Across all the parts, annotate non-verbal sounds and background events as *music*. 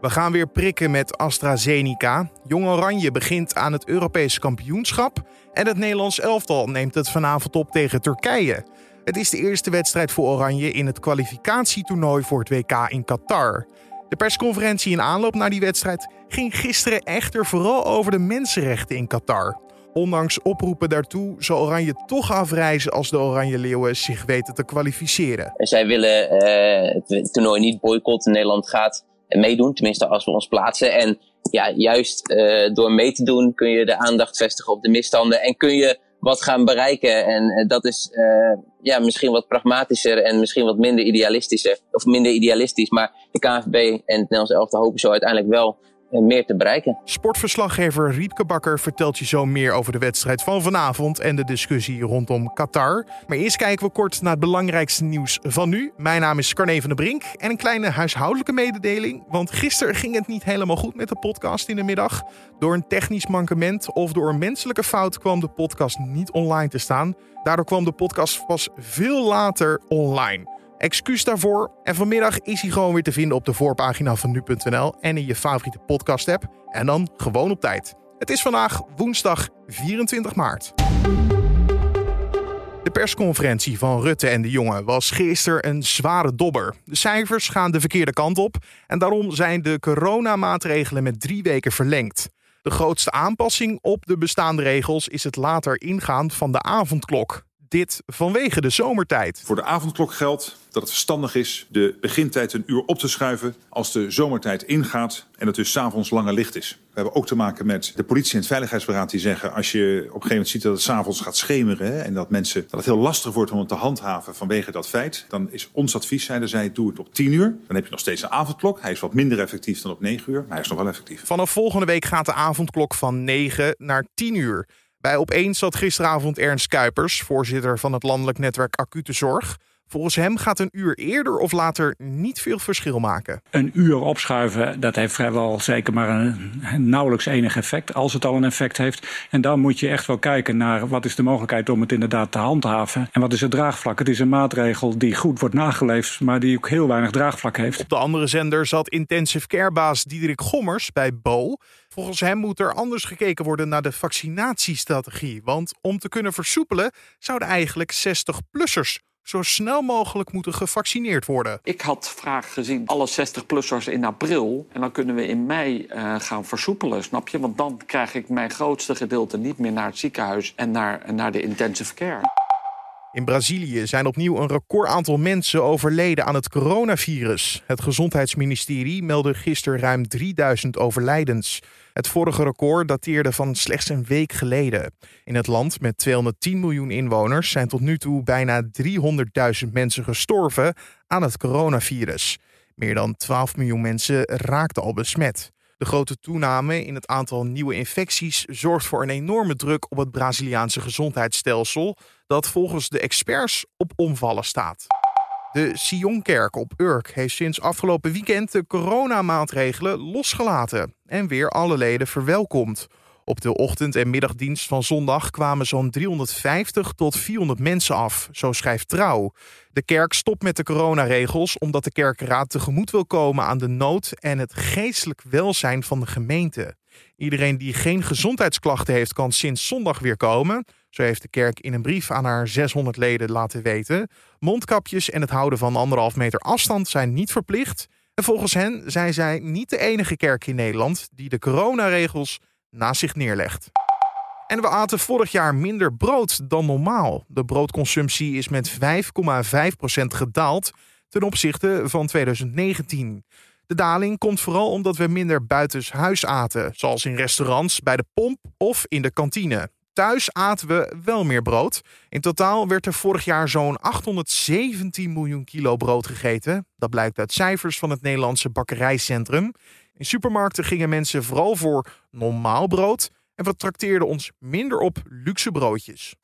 We gaan weer prikken met AstraZeneca. Jong Oranje begint aan het Europese kampioenschap. En het Nederlands elftal neemt het vanavond op tegen Turkije. Het is de eerste wedstrijd voor Oranje in het kwalificatietoernooi voor het WK in Qatar. De persconferentie in aanloop naar die wedstrijd ging gisteren echter vooral over de mensenrechten in Qatar. Ondanks oproepen daartoe zal Oranje toch afreizen als de Oranje Leeuwen zich weten te kwalificeren. Zij willen uh, het toernooi niet boycotten. Nederland gaat meedoen, tenminste als we ons plaatsen. En ja, juist uh, door mee te doen kun je de aandacht vestigen op de misstanden en kun je wat gaan bereiken. En uh, dat is uh, ja, misschien wat pragmatischer en misschien wat minder idealistischer, of minder idealistisch. Maar de KNVB en het Nederlands elftal hopen zo uiteindelijk wel meer te bereiken. Sportverslaggever Riepke Bakker vertelt je zo meer over de wedstrijd van vanavond en de discussie rondom Qatar. Maar eerst kijken we kort naar het belangrijkste nieuws van nu. Mijn naam is Carne van der Brink en een kleine huishoudelijke mededeling. Want gisteren ging het niet helemaal goed met de podcast in de middag. Door een technisch mankement of door een menselijke fout kwam de podcast niet online te staan. Daardoor kwam de podcast pas veel later online. Excuus daarvoor. En vanmiddag is hij gewoon weer te vinden op de voorpagina van nu.nl en in je favoriete podcast-app. En dan gewoon op tijd. Het is vandaag woensdag 24 maart. De persconferentie van Rutte en de jongen was gisteren een zware dobber. De cijfers gaan de verkeerde kant op en daarom zijn de coronamaatregelen met drie weken verlengd. De grootste aanpassing op de bestaande regels is het later ingaan van de avondklok dit vanwege de zomertijd. Voor de avondklok geldt dat het verstandig is de begintijd een uur op te schuiven als de zomertijd ingaat en het dus s'avonds langer licht is. We hebben ook te maken met de politie en het veiligheidsberaad die zeggen als je op een gegeven moment ziet dat het s'avonds gaat schemeren en dat mensen dat het heel lastig wordt om het te handhaven vanwege dat feit, dan is ons advies, zeiden zij, doe het op 10 uur. Dan heb je nog steeds een avondklok. Hij is wat minder effectief dan op 9 uur, maar hij is nog wel effectief. Vanaf volgende week gaat de avondklok van 9 naar 10 uur. Bij Opeens zat gisteravond Ernst Kuipers, voorzitter van het landelijk netwerk Acute Zorg. Volgens hem gaat een uur eerder of later niet veel verschil maken. Een uur opschuiven, dat heeft vrijwel zeker maar een, nauwelijks enig effect, als het al een effect heeft. En dan moet je echt wel kijken naar wat is de mogelijkheid om het inderdaad te handhaven. En wat is het draagvlak? Het is een maatregel die goed wordt nageleefd, maar die ook heel weinig draagvlak heeft. Op de andere zender zat intensive carebaas Diederik Gommers bij Bo. Volgens hem moet er anders gekeken worden naar de vaccinatiestrategie. Want om te kunnen versoepelen zouden eigenlijk 60-plussers zo snel mogelijk moeten gevaccineerd worden. Ik had graag gezien alle 60-plussers in april. En dan kunnen we in mei uh, gaan versoepelen, snap je? Want dan krijg ik mijn grootste gedeelte niet meer naar het ziekenhuis en naar, naar de intensive care. In Brazilië zijn opnieuw een record aantal mensen overleden aan het coronavirus. Het gezondheidsministerie meldde gisteren ruim 3000 overlijdens. Het vorige record dateerde van slechts een week geleden. In het land met 210 miljoen inwoners zijn tot nu toe bijna 300.000 mensen gestorven aan het coronavirus. Meer dan 12 miljoen mensen raakten al besmet. De grote toename in het aantal nieuwe infecties zorgt voor een enorme druk op het Braziliaanse gezondheidsstelsel, dat volgens de experts op omvallen staat. De Sionkerk op Urk heeft sinds afgelopen weekend de coronamaatregelen losgelaten en weer alle leden verwelkomd. Op de ochtend- en middagdienst van zondag kwamen zo'n 350 tot 400 mensen af, zo schrijft Trouw. De kerk stopt met de coronaregels omdat de kerkenraad tegemoet wil komen aan de nood en het geestelijk welzijn van de gemeente. Iedereen die geen gezondheidsklachten heeft, kan sinds zondag weer komen. Zo heeft de kerk in een brief aan haar 600 leden laten weten. Mondkapjes en het houden van anderhalf meter afstand zijn niet verplicht. En volgens hen zijn zij niet de enige kerk in Nederland die de coronaregels naast zich neerlegt. En we aten vorig jaar minder brood dan normaal. De broodconsumptie is met 5,5% gedaald ten opzichte van 2019. De daling komt vooral omdat we minder buitenshuis aten, zoals in restaurants, bij de pomp of in de kantine. Thuis aten we wel meer brood. In totaal werd er vorig jaar zo'n 817 miljoen kilo brood gegeten. Dat blijkt uit cijfers van het Nederlandse Bakkerijcentrum. In supermarkten gingen mensen vooral voor normaal brood en we trakteerden ons minder op luxe broodjes.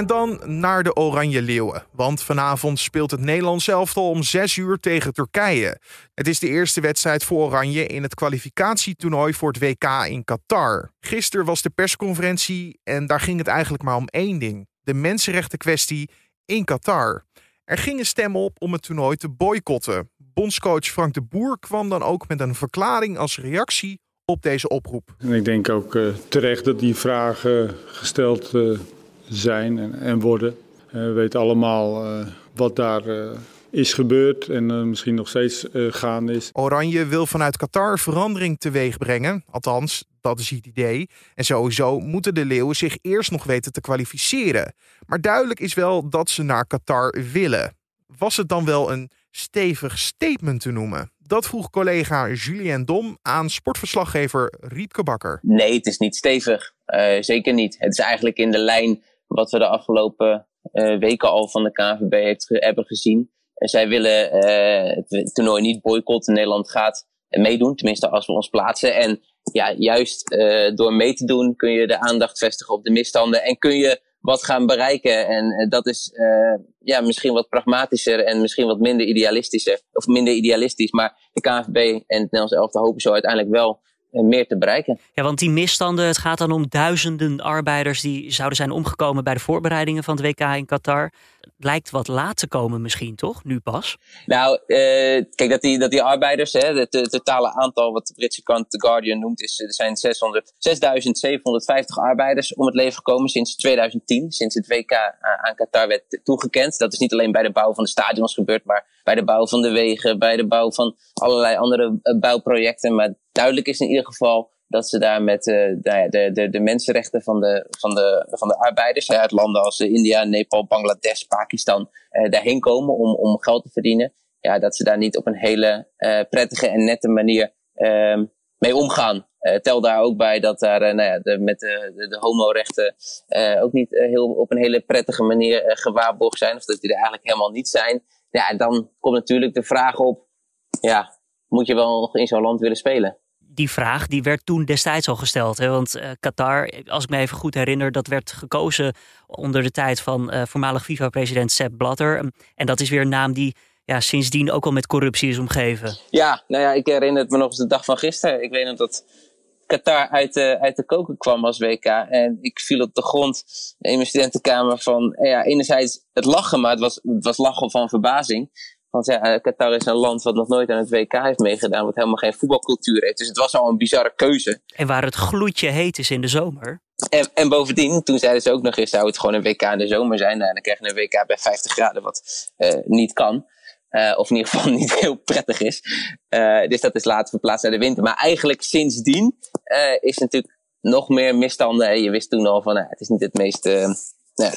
En dan naar de Oranje Leeuwen. Want vanavond speelt het Nederlands elftal om 6 uur tegen Turkije. Het is de eerste wedstrijd voor Oranje in het kwalificatietoernooi voor het WK in Qatar. Gisteren was de persconferentie en daar ging het eigenlijk maar om één ding: de mensenrechten kwestie in Qatar. Er gingen stemmen op om het toernooi te boycotten. Bondscoach Frank de Boer kwam dan ook met een verklaring als reactie op deze oproep. En ik denk ook uh, terecht dat die vragen gesteld uh, zijn en, en worden. Uh, we weten allemaal wat daar is gebeurd en misschien nog steeds gaande is. Oranje wil vanuit Qatar verandering teweeg brengen. Althans, dat is het idee. En sowieso moeten de Leeuwen zich eerst nog weten te kwalificeren. Maar duidelijk is wel dat ze naar Qatar willen. Was het dan wel een stevig statement te noemen? Dat vroeg collega Julien Dom aan sportverslaggever Riepke Bakker. Nee, het is niet stevig. Uh, zeker niet. Het is eigenlijk in de lijn wat we de afgelopen uh, weken al van de KNVB hebben gezien. Uh, zij willen het toernooi niet boycotten. Nederland gaat meedoen, tenminste als we ons plaatsen. En ja, juist door mee te doen kun je de aandacht vestigen op de misstanden en kun je wat gaan bereiken. En dat is ja, misschien wat pragmatischer en misschien wat minder idealistischer. Of minder idealistisch. Maar de KNVB en het Nederlands elftal hopen zo uiteindelijk wel meer te bereiken. Ja, want die misstanden, het gaat dan om duizenden arbeiders die zouden zijn omgekomen bij de voorbereidingen van het WK in Qatar lijkt wat laat te komen misschien, toch? Nu pas. Nou, uh, kijk, dat die, dat die arbeiders, hè, het, totale aantal wat de Britse krant The Guardian noemt, is, er zijn 6.750 arbeiders om het leven gekomen sinds 2010, sinds het WK aan Qatar werd toegekend. Dat is niet alleen bij de bouw van de stadions gebeurd, maar bij de bouw van de wegen, bij de bouw van allerlei andere eh, bouwprojecten. Maar duidelijk is in ieder geval dat ze daar met uh, de, de, de mensenrechten van de, van de, van de arbeiders uit landen als India, Nepal, Bangladesh, Pakistan uh, daarheen komen om, om geld te verdienen. Ja, dat ze daar niet op een hele prettige en nette manier uh, mee omgaan. tel daar ook bij dat daar nou ja, de, met de, de, homorechten ook niet heel, op een hele prettige manier gewaarborgd zijn. Of dat die er eigenlijk helemaal niet zijn. Ja, dan komt natuurlijk de vraag op, ja, moet je wel nog in zo'n land willen spelen? Die vraag die werd toen destijds al gesteld. Hè? Want uh, Qatar, als ik me even goed herinner, dat werd gekozen onder de tijd van uh, voormalig FIFA-president Sepp Blatter. En dat is weer een naam die ja, sindsdien ook al met corruptie is omgeven. Ja, nou ja, ik herinner het me nog eens de dag van gisteren. Ik weet nog dat Qatar uit de, uit de koken kwam als WK. En ik viel op de grond in mijn studentenkamer van, ja, enerzijds het lachen, maar het was, het was lachen van verbazing. Want ja, eh, Qatar is een land wat nog nooit aan het WK heeft meegedaan, wat helemaal geen voetbalcultuur heeft. Dus het was al een bizarre keuze. En waar het gloedje heet is in de zomer. En, en bovendien, toen zeiden ze ook nog eens, zou het gewoon een WK in de zomer zijn. Nou, dan krijg je een WK bij 50 graden, wat uh, niet kan. Uh, of in ieder geval *laughs* niet heel prettig is. Uh, dus dat is later verplaatst naar de winter. Maar eigenlijk sindsdien is natuurlijk nog meer misstanden. Je wist toen al van, nou, het is niet het meest... Nou,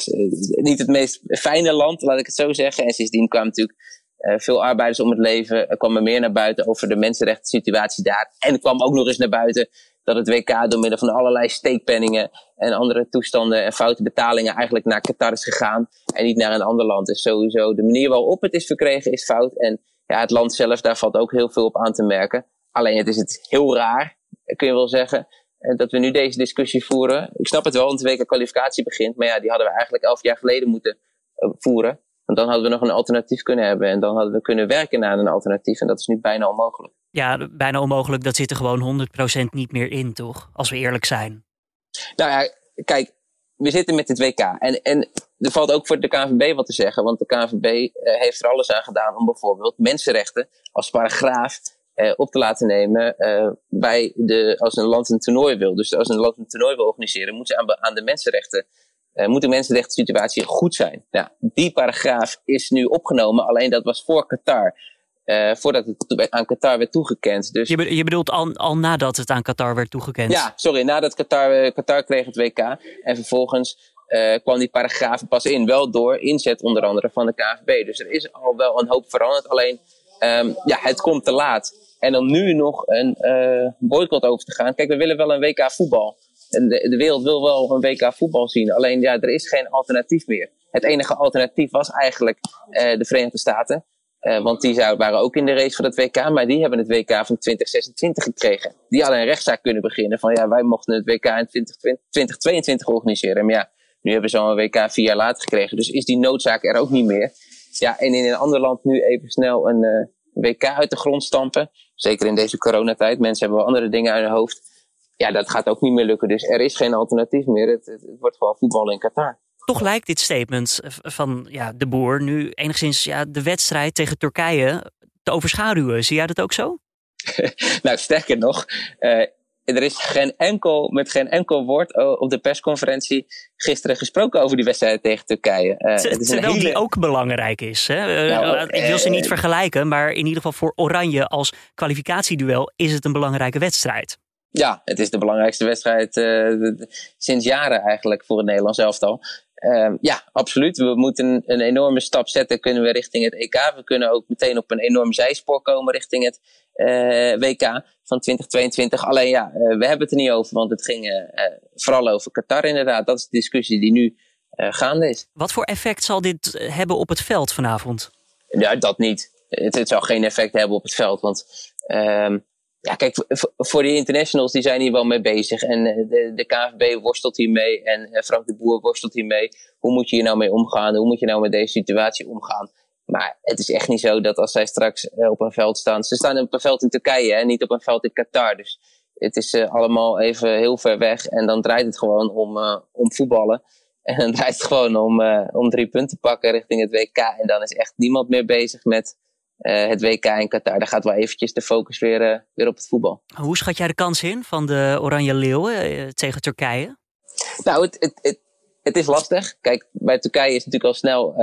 niet het meest fijne land, laat ik het zo zeggen. En sindsdien kwam natuurlijk veel arbeiders om het leven. Er kwam er meer naar buiten over de mensenrechten situatie daar. En er kwam ook nog eens naar buiten dat het WK door middel van allerlei steekpenningen en andere toestanden en foute betalingen eigenlijk naar Qatar is gegaan en niet naar een ander land. Dus sowieso de manier waarop het is verkregen is fout. En ja, het land zelf, daar valt ook heel veel op aan te merken. Alleen het is het heel raar, kun je wel zeggen, eh, dat we nu deze discussie voeren. Ik snap het wel, want de WK kwalificatie begint. Maar ja, die hadden we eigenlijk elf jaar geleden moeten eh, voeren. Want dan hadden we nog een alternatief kunnen hebben. En dan hadden we kunnen werken naar een alternatief. En dat is nu bijna onmogelijk. Ja, bijna onmogelijk. Dat zit er gewoon 100% niet meer in, toch? Als we eerlijk zijn. Nou ja, kijk. We zitten met dit WK. En, en er valt ook voor de KNVB wat te zeggen. Want de KNVB eh, heeft er alles aan gedaan om bijvoorbeeld mensenrechten als paragraaf eh, op te laten nemen eh, bij de, als een land een toernooi wil. Dus als een land een toernooi wil organiseren, moet ze aan, aan de mensenrechten uh, moet de mensenrechten situatie goed zijn. Nou, die paragraaf is nu opgenomen, alleen dat was voor Qatar. Uh, voordat het aan Qatar werd toegekend. Dus... Je, je bedoelt al, al, nadat het aan Qatar werd toegekend? Ja, sorry, nadat Qatar, uh, Qatar kreeg het WK. En vervolgens kwam die paragraaf pas in. Wel door inzet onder andere van de KVB. Dus er is al wel een hoop veranderd. Alleen, um, ja, het komt te laat. En om nu nog een boycott over te gaan. Kijk, we willen wel een WK voetbal de, de wereld wil wel een WK voetbal zien. Alleen ja, er is geen alternatief meer. Het enige alternatief was eigenlijk uh, de Verenigde Staten. Uh, want die waren ook in de race voor het WK, maar die hebben het WK van 2026 gekregen. Die hadden een rechtszaak kunnen beginnen van ja, wij mochten het WK in 2020, 2022 organiseren. Maar ja, nu hebben ze al een WK vier jaar later gekregen. Dus is die noodzaak er ook niet meer. Ja, en in een ander land nu even snel een uh, WK uit de grond stampen. Zeker in deze coronatijd. Mensen hebben wel andere dingen aan hun hoofd ja, dat gaat ook niet meer lukken. Dus er is geen alternatief meer. Het, het, wordt gewoon voetbal in Qatar. Toch lijkt dit statement van ja, de boer nu enigszins ja, de wedstrijd tegen Turkije te overschaduwen. Zie jij dat ook zo? *laughs* nou, sterker nog, uh, er is geen enkel, met geen enkel woord op de persconferentie gisteren gesproken over die wedstrijd tegen Turkije. Uh, het is Terwijl hele... die ook belangrijk is. Hè? Nou, ik wil ze niet vergelijken, maar in ieder geval voor Oranje als kwalificatieduel is het een belangrijke wedstrijd. Ja, het is de belangrijkste wedstrijd uh, sinds jaren eigenlijk voor het Nederlands elftal. Uh, ja, absoluut. We moeten een enorme stap zetten. Kunnen we richting het EK. We kunnen ook meteen op een enorm zijspoor komen richting het uh, WK van 2022. Alleen ja, uh, we hebben het er niet over, want het ging vooral over Qatar inderdaad. Dat is de discussie die nu gaande is. Wat voor effect zal dit hebben op het veld vanavond? Ja, dat niet. Het, het zal geen effect hebben op het veld, want ehm, ja, kijk, voor de internationals die zijn hier wel mee bezig. En eh, de, de KNVB worstelt hiermee en eh, Frank de Boer worstelt hiermee. Hoe moet je hier nou mee omgaan? Hoe moet je nou met deze situatie omgaan? Maar het is echt niet zo dat als zij straks eh, op een veld staan. Ze staan op een veld in Turkije en niet op een veld in Qatar. Dus het is allemaal even heel ver weg. En dan draait het gewoon om, om voetballen. *laughs* En dan draait het gewoon om, om drie punten pakken richting het WK. En dan is echt niemand meer bezig met het WK in Qatar. Daar gaat wel eventjes de focus weer, uh, weer op het voetbal. Hoe schat jij de kans in van de Oranje Leeuwen uh, tegen Turkije? Nou, het, het, het, het, is lastig. Kijk, bij Turkije is natuurlijk al snel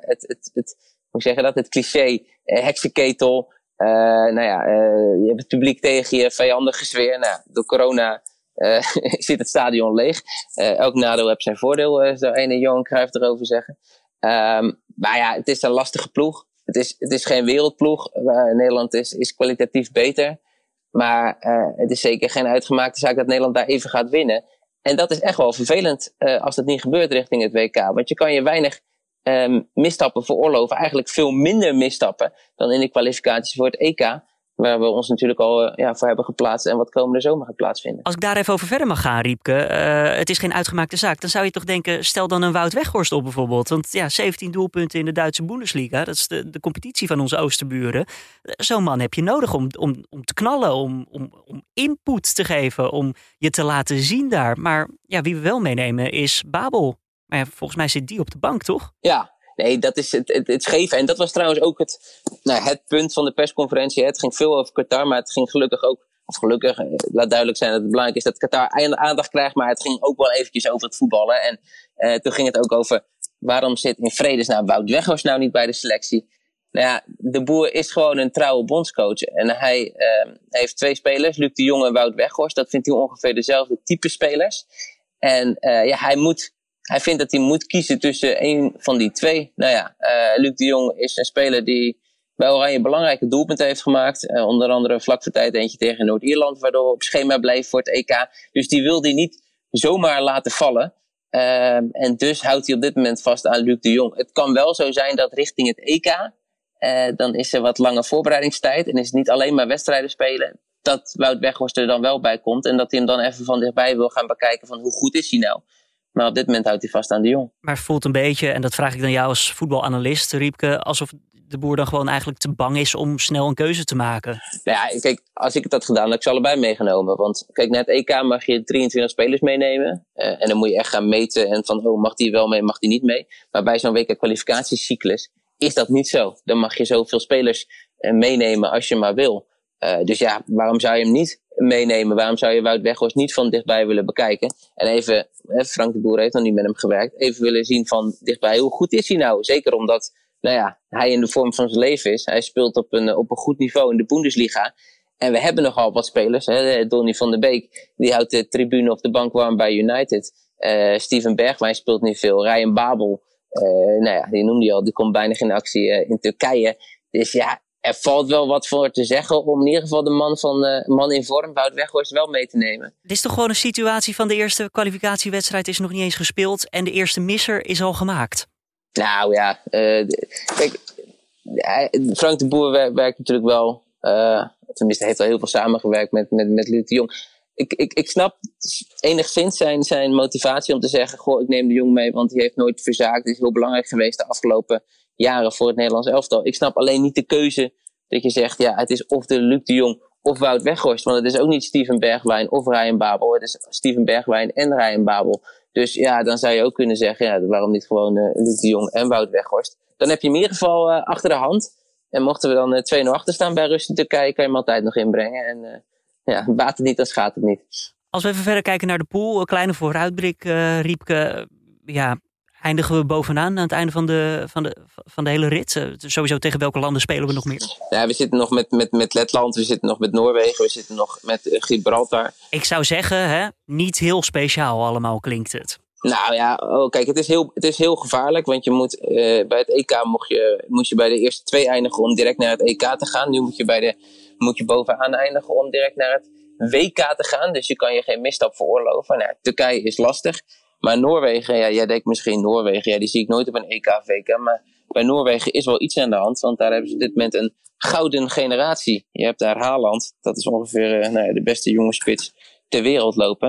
het, het, het, hoe zeg je dat? Het cliché heksenketel. nou ja, je hebt het publiek tegen je vijandige sfeer. Nou, door corona *laughs* zit het stadion leeg. elk nadeel heeft zijn voordeel, zou ene Johan Cruijff erover zeggen. Um, maar ja, het is een lastige ploeg het is, het is geen wereldploeg. Nederland is, is kwalitatief beter. Maar uh, het is zeker geen uitgemaakte zaak dat Nederland daar even gaat winnen. En dat is echt wel vervelend uh, als dat niet gebeurt richting het WK. Want je kan je weinig um, misstappen veroorloven. Eigenlijk veel minder misstappen dan in de kwalificaties voor het EK. Waar we ons natuurlijk al ja, voor hebben geplaatst en wat komende zomer gaat plaatsvinden. Als ik daar even over verder mag gaan, Riepke. Uh, het is geen uitgemaakte zaak. Dan zou je toch denken, stel dan een Wout Weghorst op bijvoorbeeld. Want ja, 17 doelpunten in de Duitse Bundesliga. Dat is de, de competitie van onze oosterburen. Zo'n man heb je nodig om, om, om te knallen, om, om, om input te geven, om je te laten zien daar. Maar ja, wie we wel meenemen is Babel. Maar ja, volgens mij zit die op de bank, toch? Ja, Nee, dat is het, het, het. En dat was trouwens ook het, nou, het punt van de persconferentie. Het ging veel over Qatar, maar het ging gelukkig ook, of gelukkig, eh, laat duidelijk zijn dat het belangrijk is dat Qatar aandacht krijgt. Maar het ging ook wel eventjes over het voetballen. En uh, toen ging het ook over waarom zit in vredesnaam Wout Weghorst nou niet bij de selectie. Nou ja, de boer is gewoon een trouwe bondscoach. En hij uh, heeft twee spelers, Luc de Jong en Wout Weghorst. Dat vindt hij ongeveer dezelfde type spelers. En uh, ja, hij moet hij vindt dat hij moet kiezen tussen één van die twee. Nou ja, uh, Luc de Jong is een speler die bij Oranje belangrijke doelpunten heeft gemaakt. Uh, onder andere vlak voor tijd eentje tegen Noord-Ierland, waardoor we op schema bleef voor het EK. Dus die wil hij niet zomaar laten vallen. Uh, en dus houdt hij op dit moment vast aan Luc de Jong. Het kan wel zo zijn dat richting het EK, dan is er wat lange voorbereidingstijd. En is het niet alleen maar wedstrijden spelen. Dat Wout Weghorst er dan wel bij komt. En dat hij hem dan even van dichtbij wil gaan bekijken van hoe goed is hij nou. Maar op dit moment houdt hij vast aan de jong. Maar het voelt een beetje, en dat vraag ik dan jou als voetbalanalist, Riepke, alsof de boer dan gewoon eigenlijk te bang is om snel een keuze te maken. Nou ja, kijk, als ik het had gedaan, had ik ze allebei meegenomen. Want kijk, net EK mag je 23 spelers meenemen. Uh, en dan moet je echt gaan meten en van, oh, mag die wel mee, mag die niet mee. Maar bij zo'n WK kwalificatiecyclus is dat niet zo. Dan mag je zoveel spelers uh, meenemen als je maar wil. Uh, dus ja, waarom zou je hem niet meenemen? Waarom zou je Wout Weghorst niet van dichtbij willen bekijken? En even, Frank de Boer heeft nog niet met hem gewerkt, even willen zien van dichtbij, hoe goed is hij nou? Zeker omdat, nou ja, hij in de vorm van zijn leven is. Hij speelt op een, op een goed niveau in de Bundesliga. En we hebben nogal wat spelers. Hè? Donny van der Beek, die houdt de tribune of de bank warm bij United. Uh, Steven Bergwijn speelt niet veel. Ryan Babel, uh, nou ja, die noemde je al, die komt bijna geen actie uh, in Turkije. Dus ja, er valt wel wat voor te zeggen om in ieder geval de man, van, uh, man in vorm, Wout Weghorst, wel mee te nemen. Dit is toch gewoon een situatie van de eerste kwalificatiewedstrijd is nog niet eens gespeeld en de eerste misser is al gemaakt? Nou ja, uh, kijk, Frank de Boer werkt, natuurlijk wel, uh, tenminste heeft al heel veel samengewerkt met, met, met Luc de Jong. Ik, ik, ik snap enigszins zijn, zijn motivatie om te zeggen, goh, ik neem de Jong mee, want die heeft nooit verzaakt. Is heel belangrijk geweest de afgelopen jaren voor het Nederlands elftal. Ik snap alleen niet de keuze dat je zegt, ja, het is of de Luc de Jong of Wout Weghorst. Want het is ook niet Steven Bergwijn of Ryan Babel. Het is Steven Bergwijn en Ryan Babel. Dus ja, dan zou je ook kunnen zeggen, ja, waarom niet gewoon uh, Luc de Jong en Wout Weghorst. Dan heb je in ieder geval uh, achter de hand En mochten we dan 2-0 achter staan bij Rust in Turkije, kan je hem altijd nog inbrengen. En ja, baat het niet, dan schaadt het niet. Als we even verder kijken naar de pool, een kleine vooruitblik, Riepke. Ja, eindigen we bovenaan aan het einde van de, van de, van de hele rit? Uh, sowieso tegen welke landen spelen we nog meer? Ja, we zitten nog met, met, met Letland, we zitten nog met Noorwegen, we zitten nog met uh, Gibraltar. Ik zou zeggen, hè, niet heel speciaal allemaal klinkt het. Nou ja, oh, kijk, het is, heel, het is heel gevaarlijk. Want je moet uh, bij het EK mocht je, moest je bij de eerste twee eindigen om direct naar het EK te gaan. Nu moet je, bij de, moet je bovenaan eindigen om direct naar het WK te gaan. Dus je kan je geen misstap veroorloven. Nou, Turkije is lastig. Maar Noorwegen, ja, jij denkt misschien Noorwegen, ja, die zie ik nooit op een EK, VK. Maar bij Noorwegen is wel iets aan de hand, want daar hebben ze op dit moment een gouden generatie. Je hebt daar Haaland, dat is ongeveer uh, nou de beste jonge spits ter wereld lopen.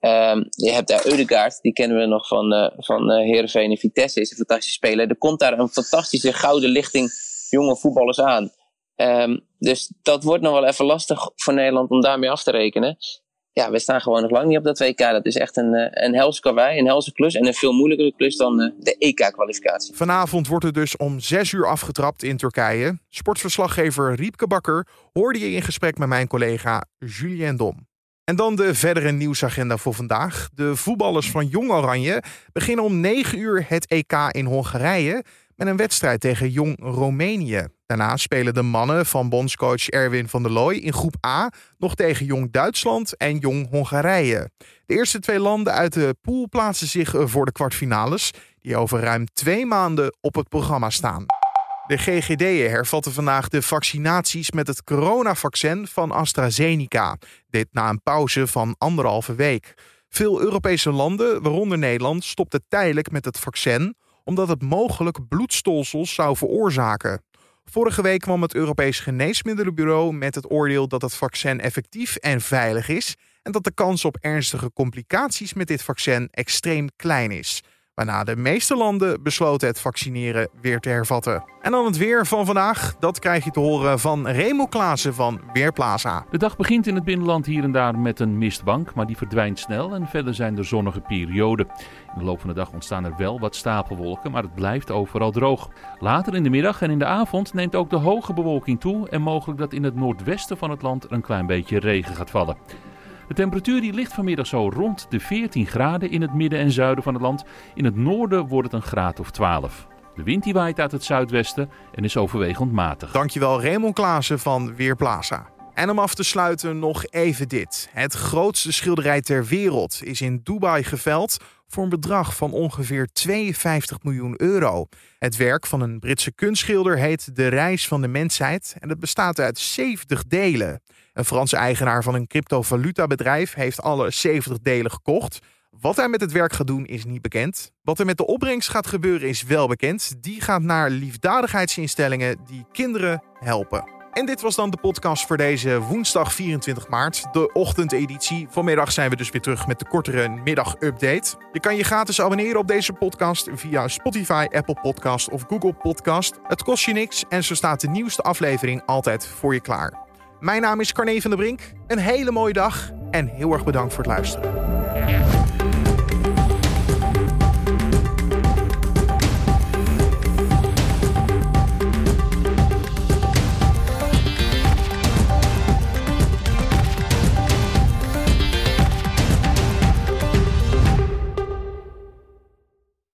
Um, je hebt daar Eudegaard, die kennen we nog van, uh, van uh, Heerenveen en Vitesse, is een fantastische speler. Er komt daar een fantastische gouden lichting jonge voetballers aan. Um, dus dat wordt nog wel even lastig voor Nederland om daarmee af te rekenen ja, we staan gewoon nog lang niet op dat WK. Dat is echt een, eh, een helse karwei, een helse klus en een veel moeilijkere klus dan eh, de EK-kwalificatie. Vanavond wordt het dus om 6 uur afgetrapt in Turkije. Sportverslaggever Riepke Bakker hoorde je in gesprek met mijn collega Julien Dom. En dan de verdere nieuwsagenda voor vandaag. De voetballers van Jong Oranje beginnen om 9 uur het EK in Hongarije met een wedstrijd tegen Jong Roemenië. Daarna spelen de mannen van bondscoach Erwin van der Looy in groep A nog tegen Jong Duitsland en Jong Hongarije. De eerste twee landen uit de pool plaatsen zich voor de kwartfinales, die over ruim twee maanden op het programma staan. De GGD hervatten vandaag de vaccinaties met het coronavaccin van AstraZeneca. Dit na een pauze van anderhalve week. Veel Europese landen, waaronder Nederland, stopten tijdelijk met het vaccin omdat het mogelijk bloedstolsels zou veroorzaken. Vorige week kwam het Europees Geneesmiddelenbureau met het oordeel dat het vaccin effectief en veilig is en dat de kans op ernstige complicaties met dit vaccin extreem klein is. Waarna de meeste landen besloten het vaccineren weer te hervatten. En dan het weer van vandaag. Dat krijg je te horen van Remo Klaassen van Weerplaza. De dag begint in het binnenland hier en daar met een mistbank, maar die verdwijnt snel en verder zijn er zonnige perioden. In de loop van de dag ontstaan er wel wat stapelwolken, maar het blijft overal droog. Later in de middag en in de avond neemt ook de hoge bewolking toe en mogelijk dat in het noordwesten van het land een klein beetje regen gaat vallen. De temperatuur die ligt vanmiddag zo rond de 14 graden in het midden en zuiden van het land. In het noorden wordt het een graad of 12. De wind die waait uit het zuidwesten en is overwegend matig. Dankjewel Raymond Klaassen van Weerplaza. En om af te sluiten nog even dit. Het grootste schilderij ter wereld is in Dubai geveld voor een bedrag van ongeveer 52 miljoen euro. Het werk van een Britse kunstschilder heet De Reis van de Mensheid en het bestaat uit 70 delen. Een Franse eigenaar van een cryptovaluta-bedrijf heeft alle 70 delen gekocht. Wat hij met het werk gaat doen is niet bekend. Wat er met de opbrengst gaat gebeuren is wel bekend. Die gaat naar liefdadigheidsinstellingen die kinderen helpen. En dit was dan de podcast voor deze woensdag 24 maart, de ochtendeditie. Vanmiddag zijn we dus weer terug met de kortere middagupdate. Je kan je gratis abonneren op deze podcast via Spotify, Apple Podcast of Google Podcast. Het kost je niks en zo staat de nieuwste aflevering altijd voor je klaar. Mijn naam is Carne van der Brink. Een hele mooie dag en heel erg bedankt voor het luisteren.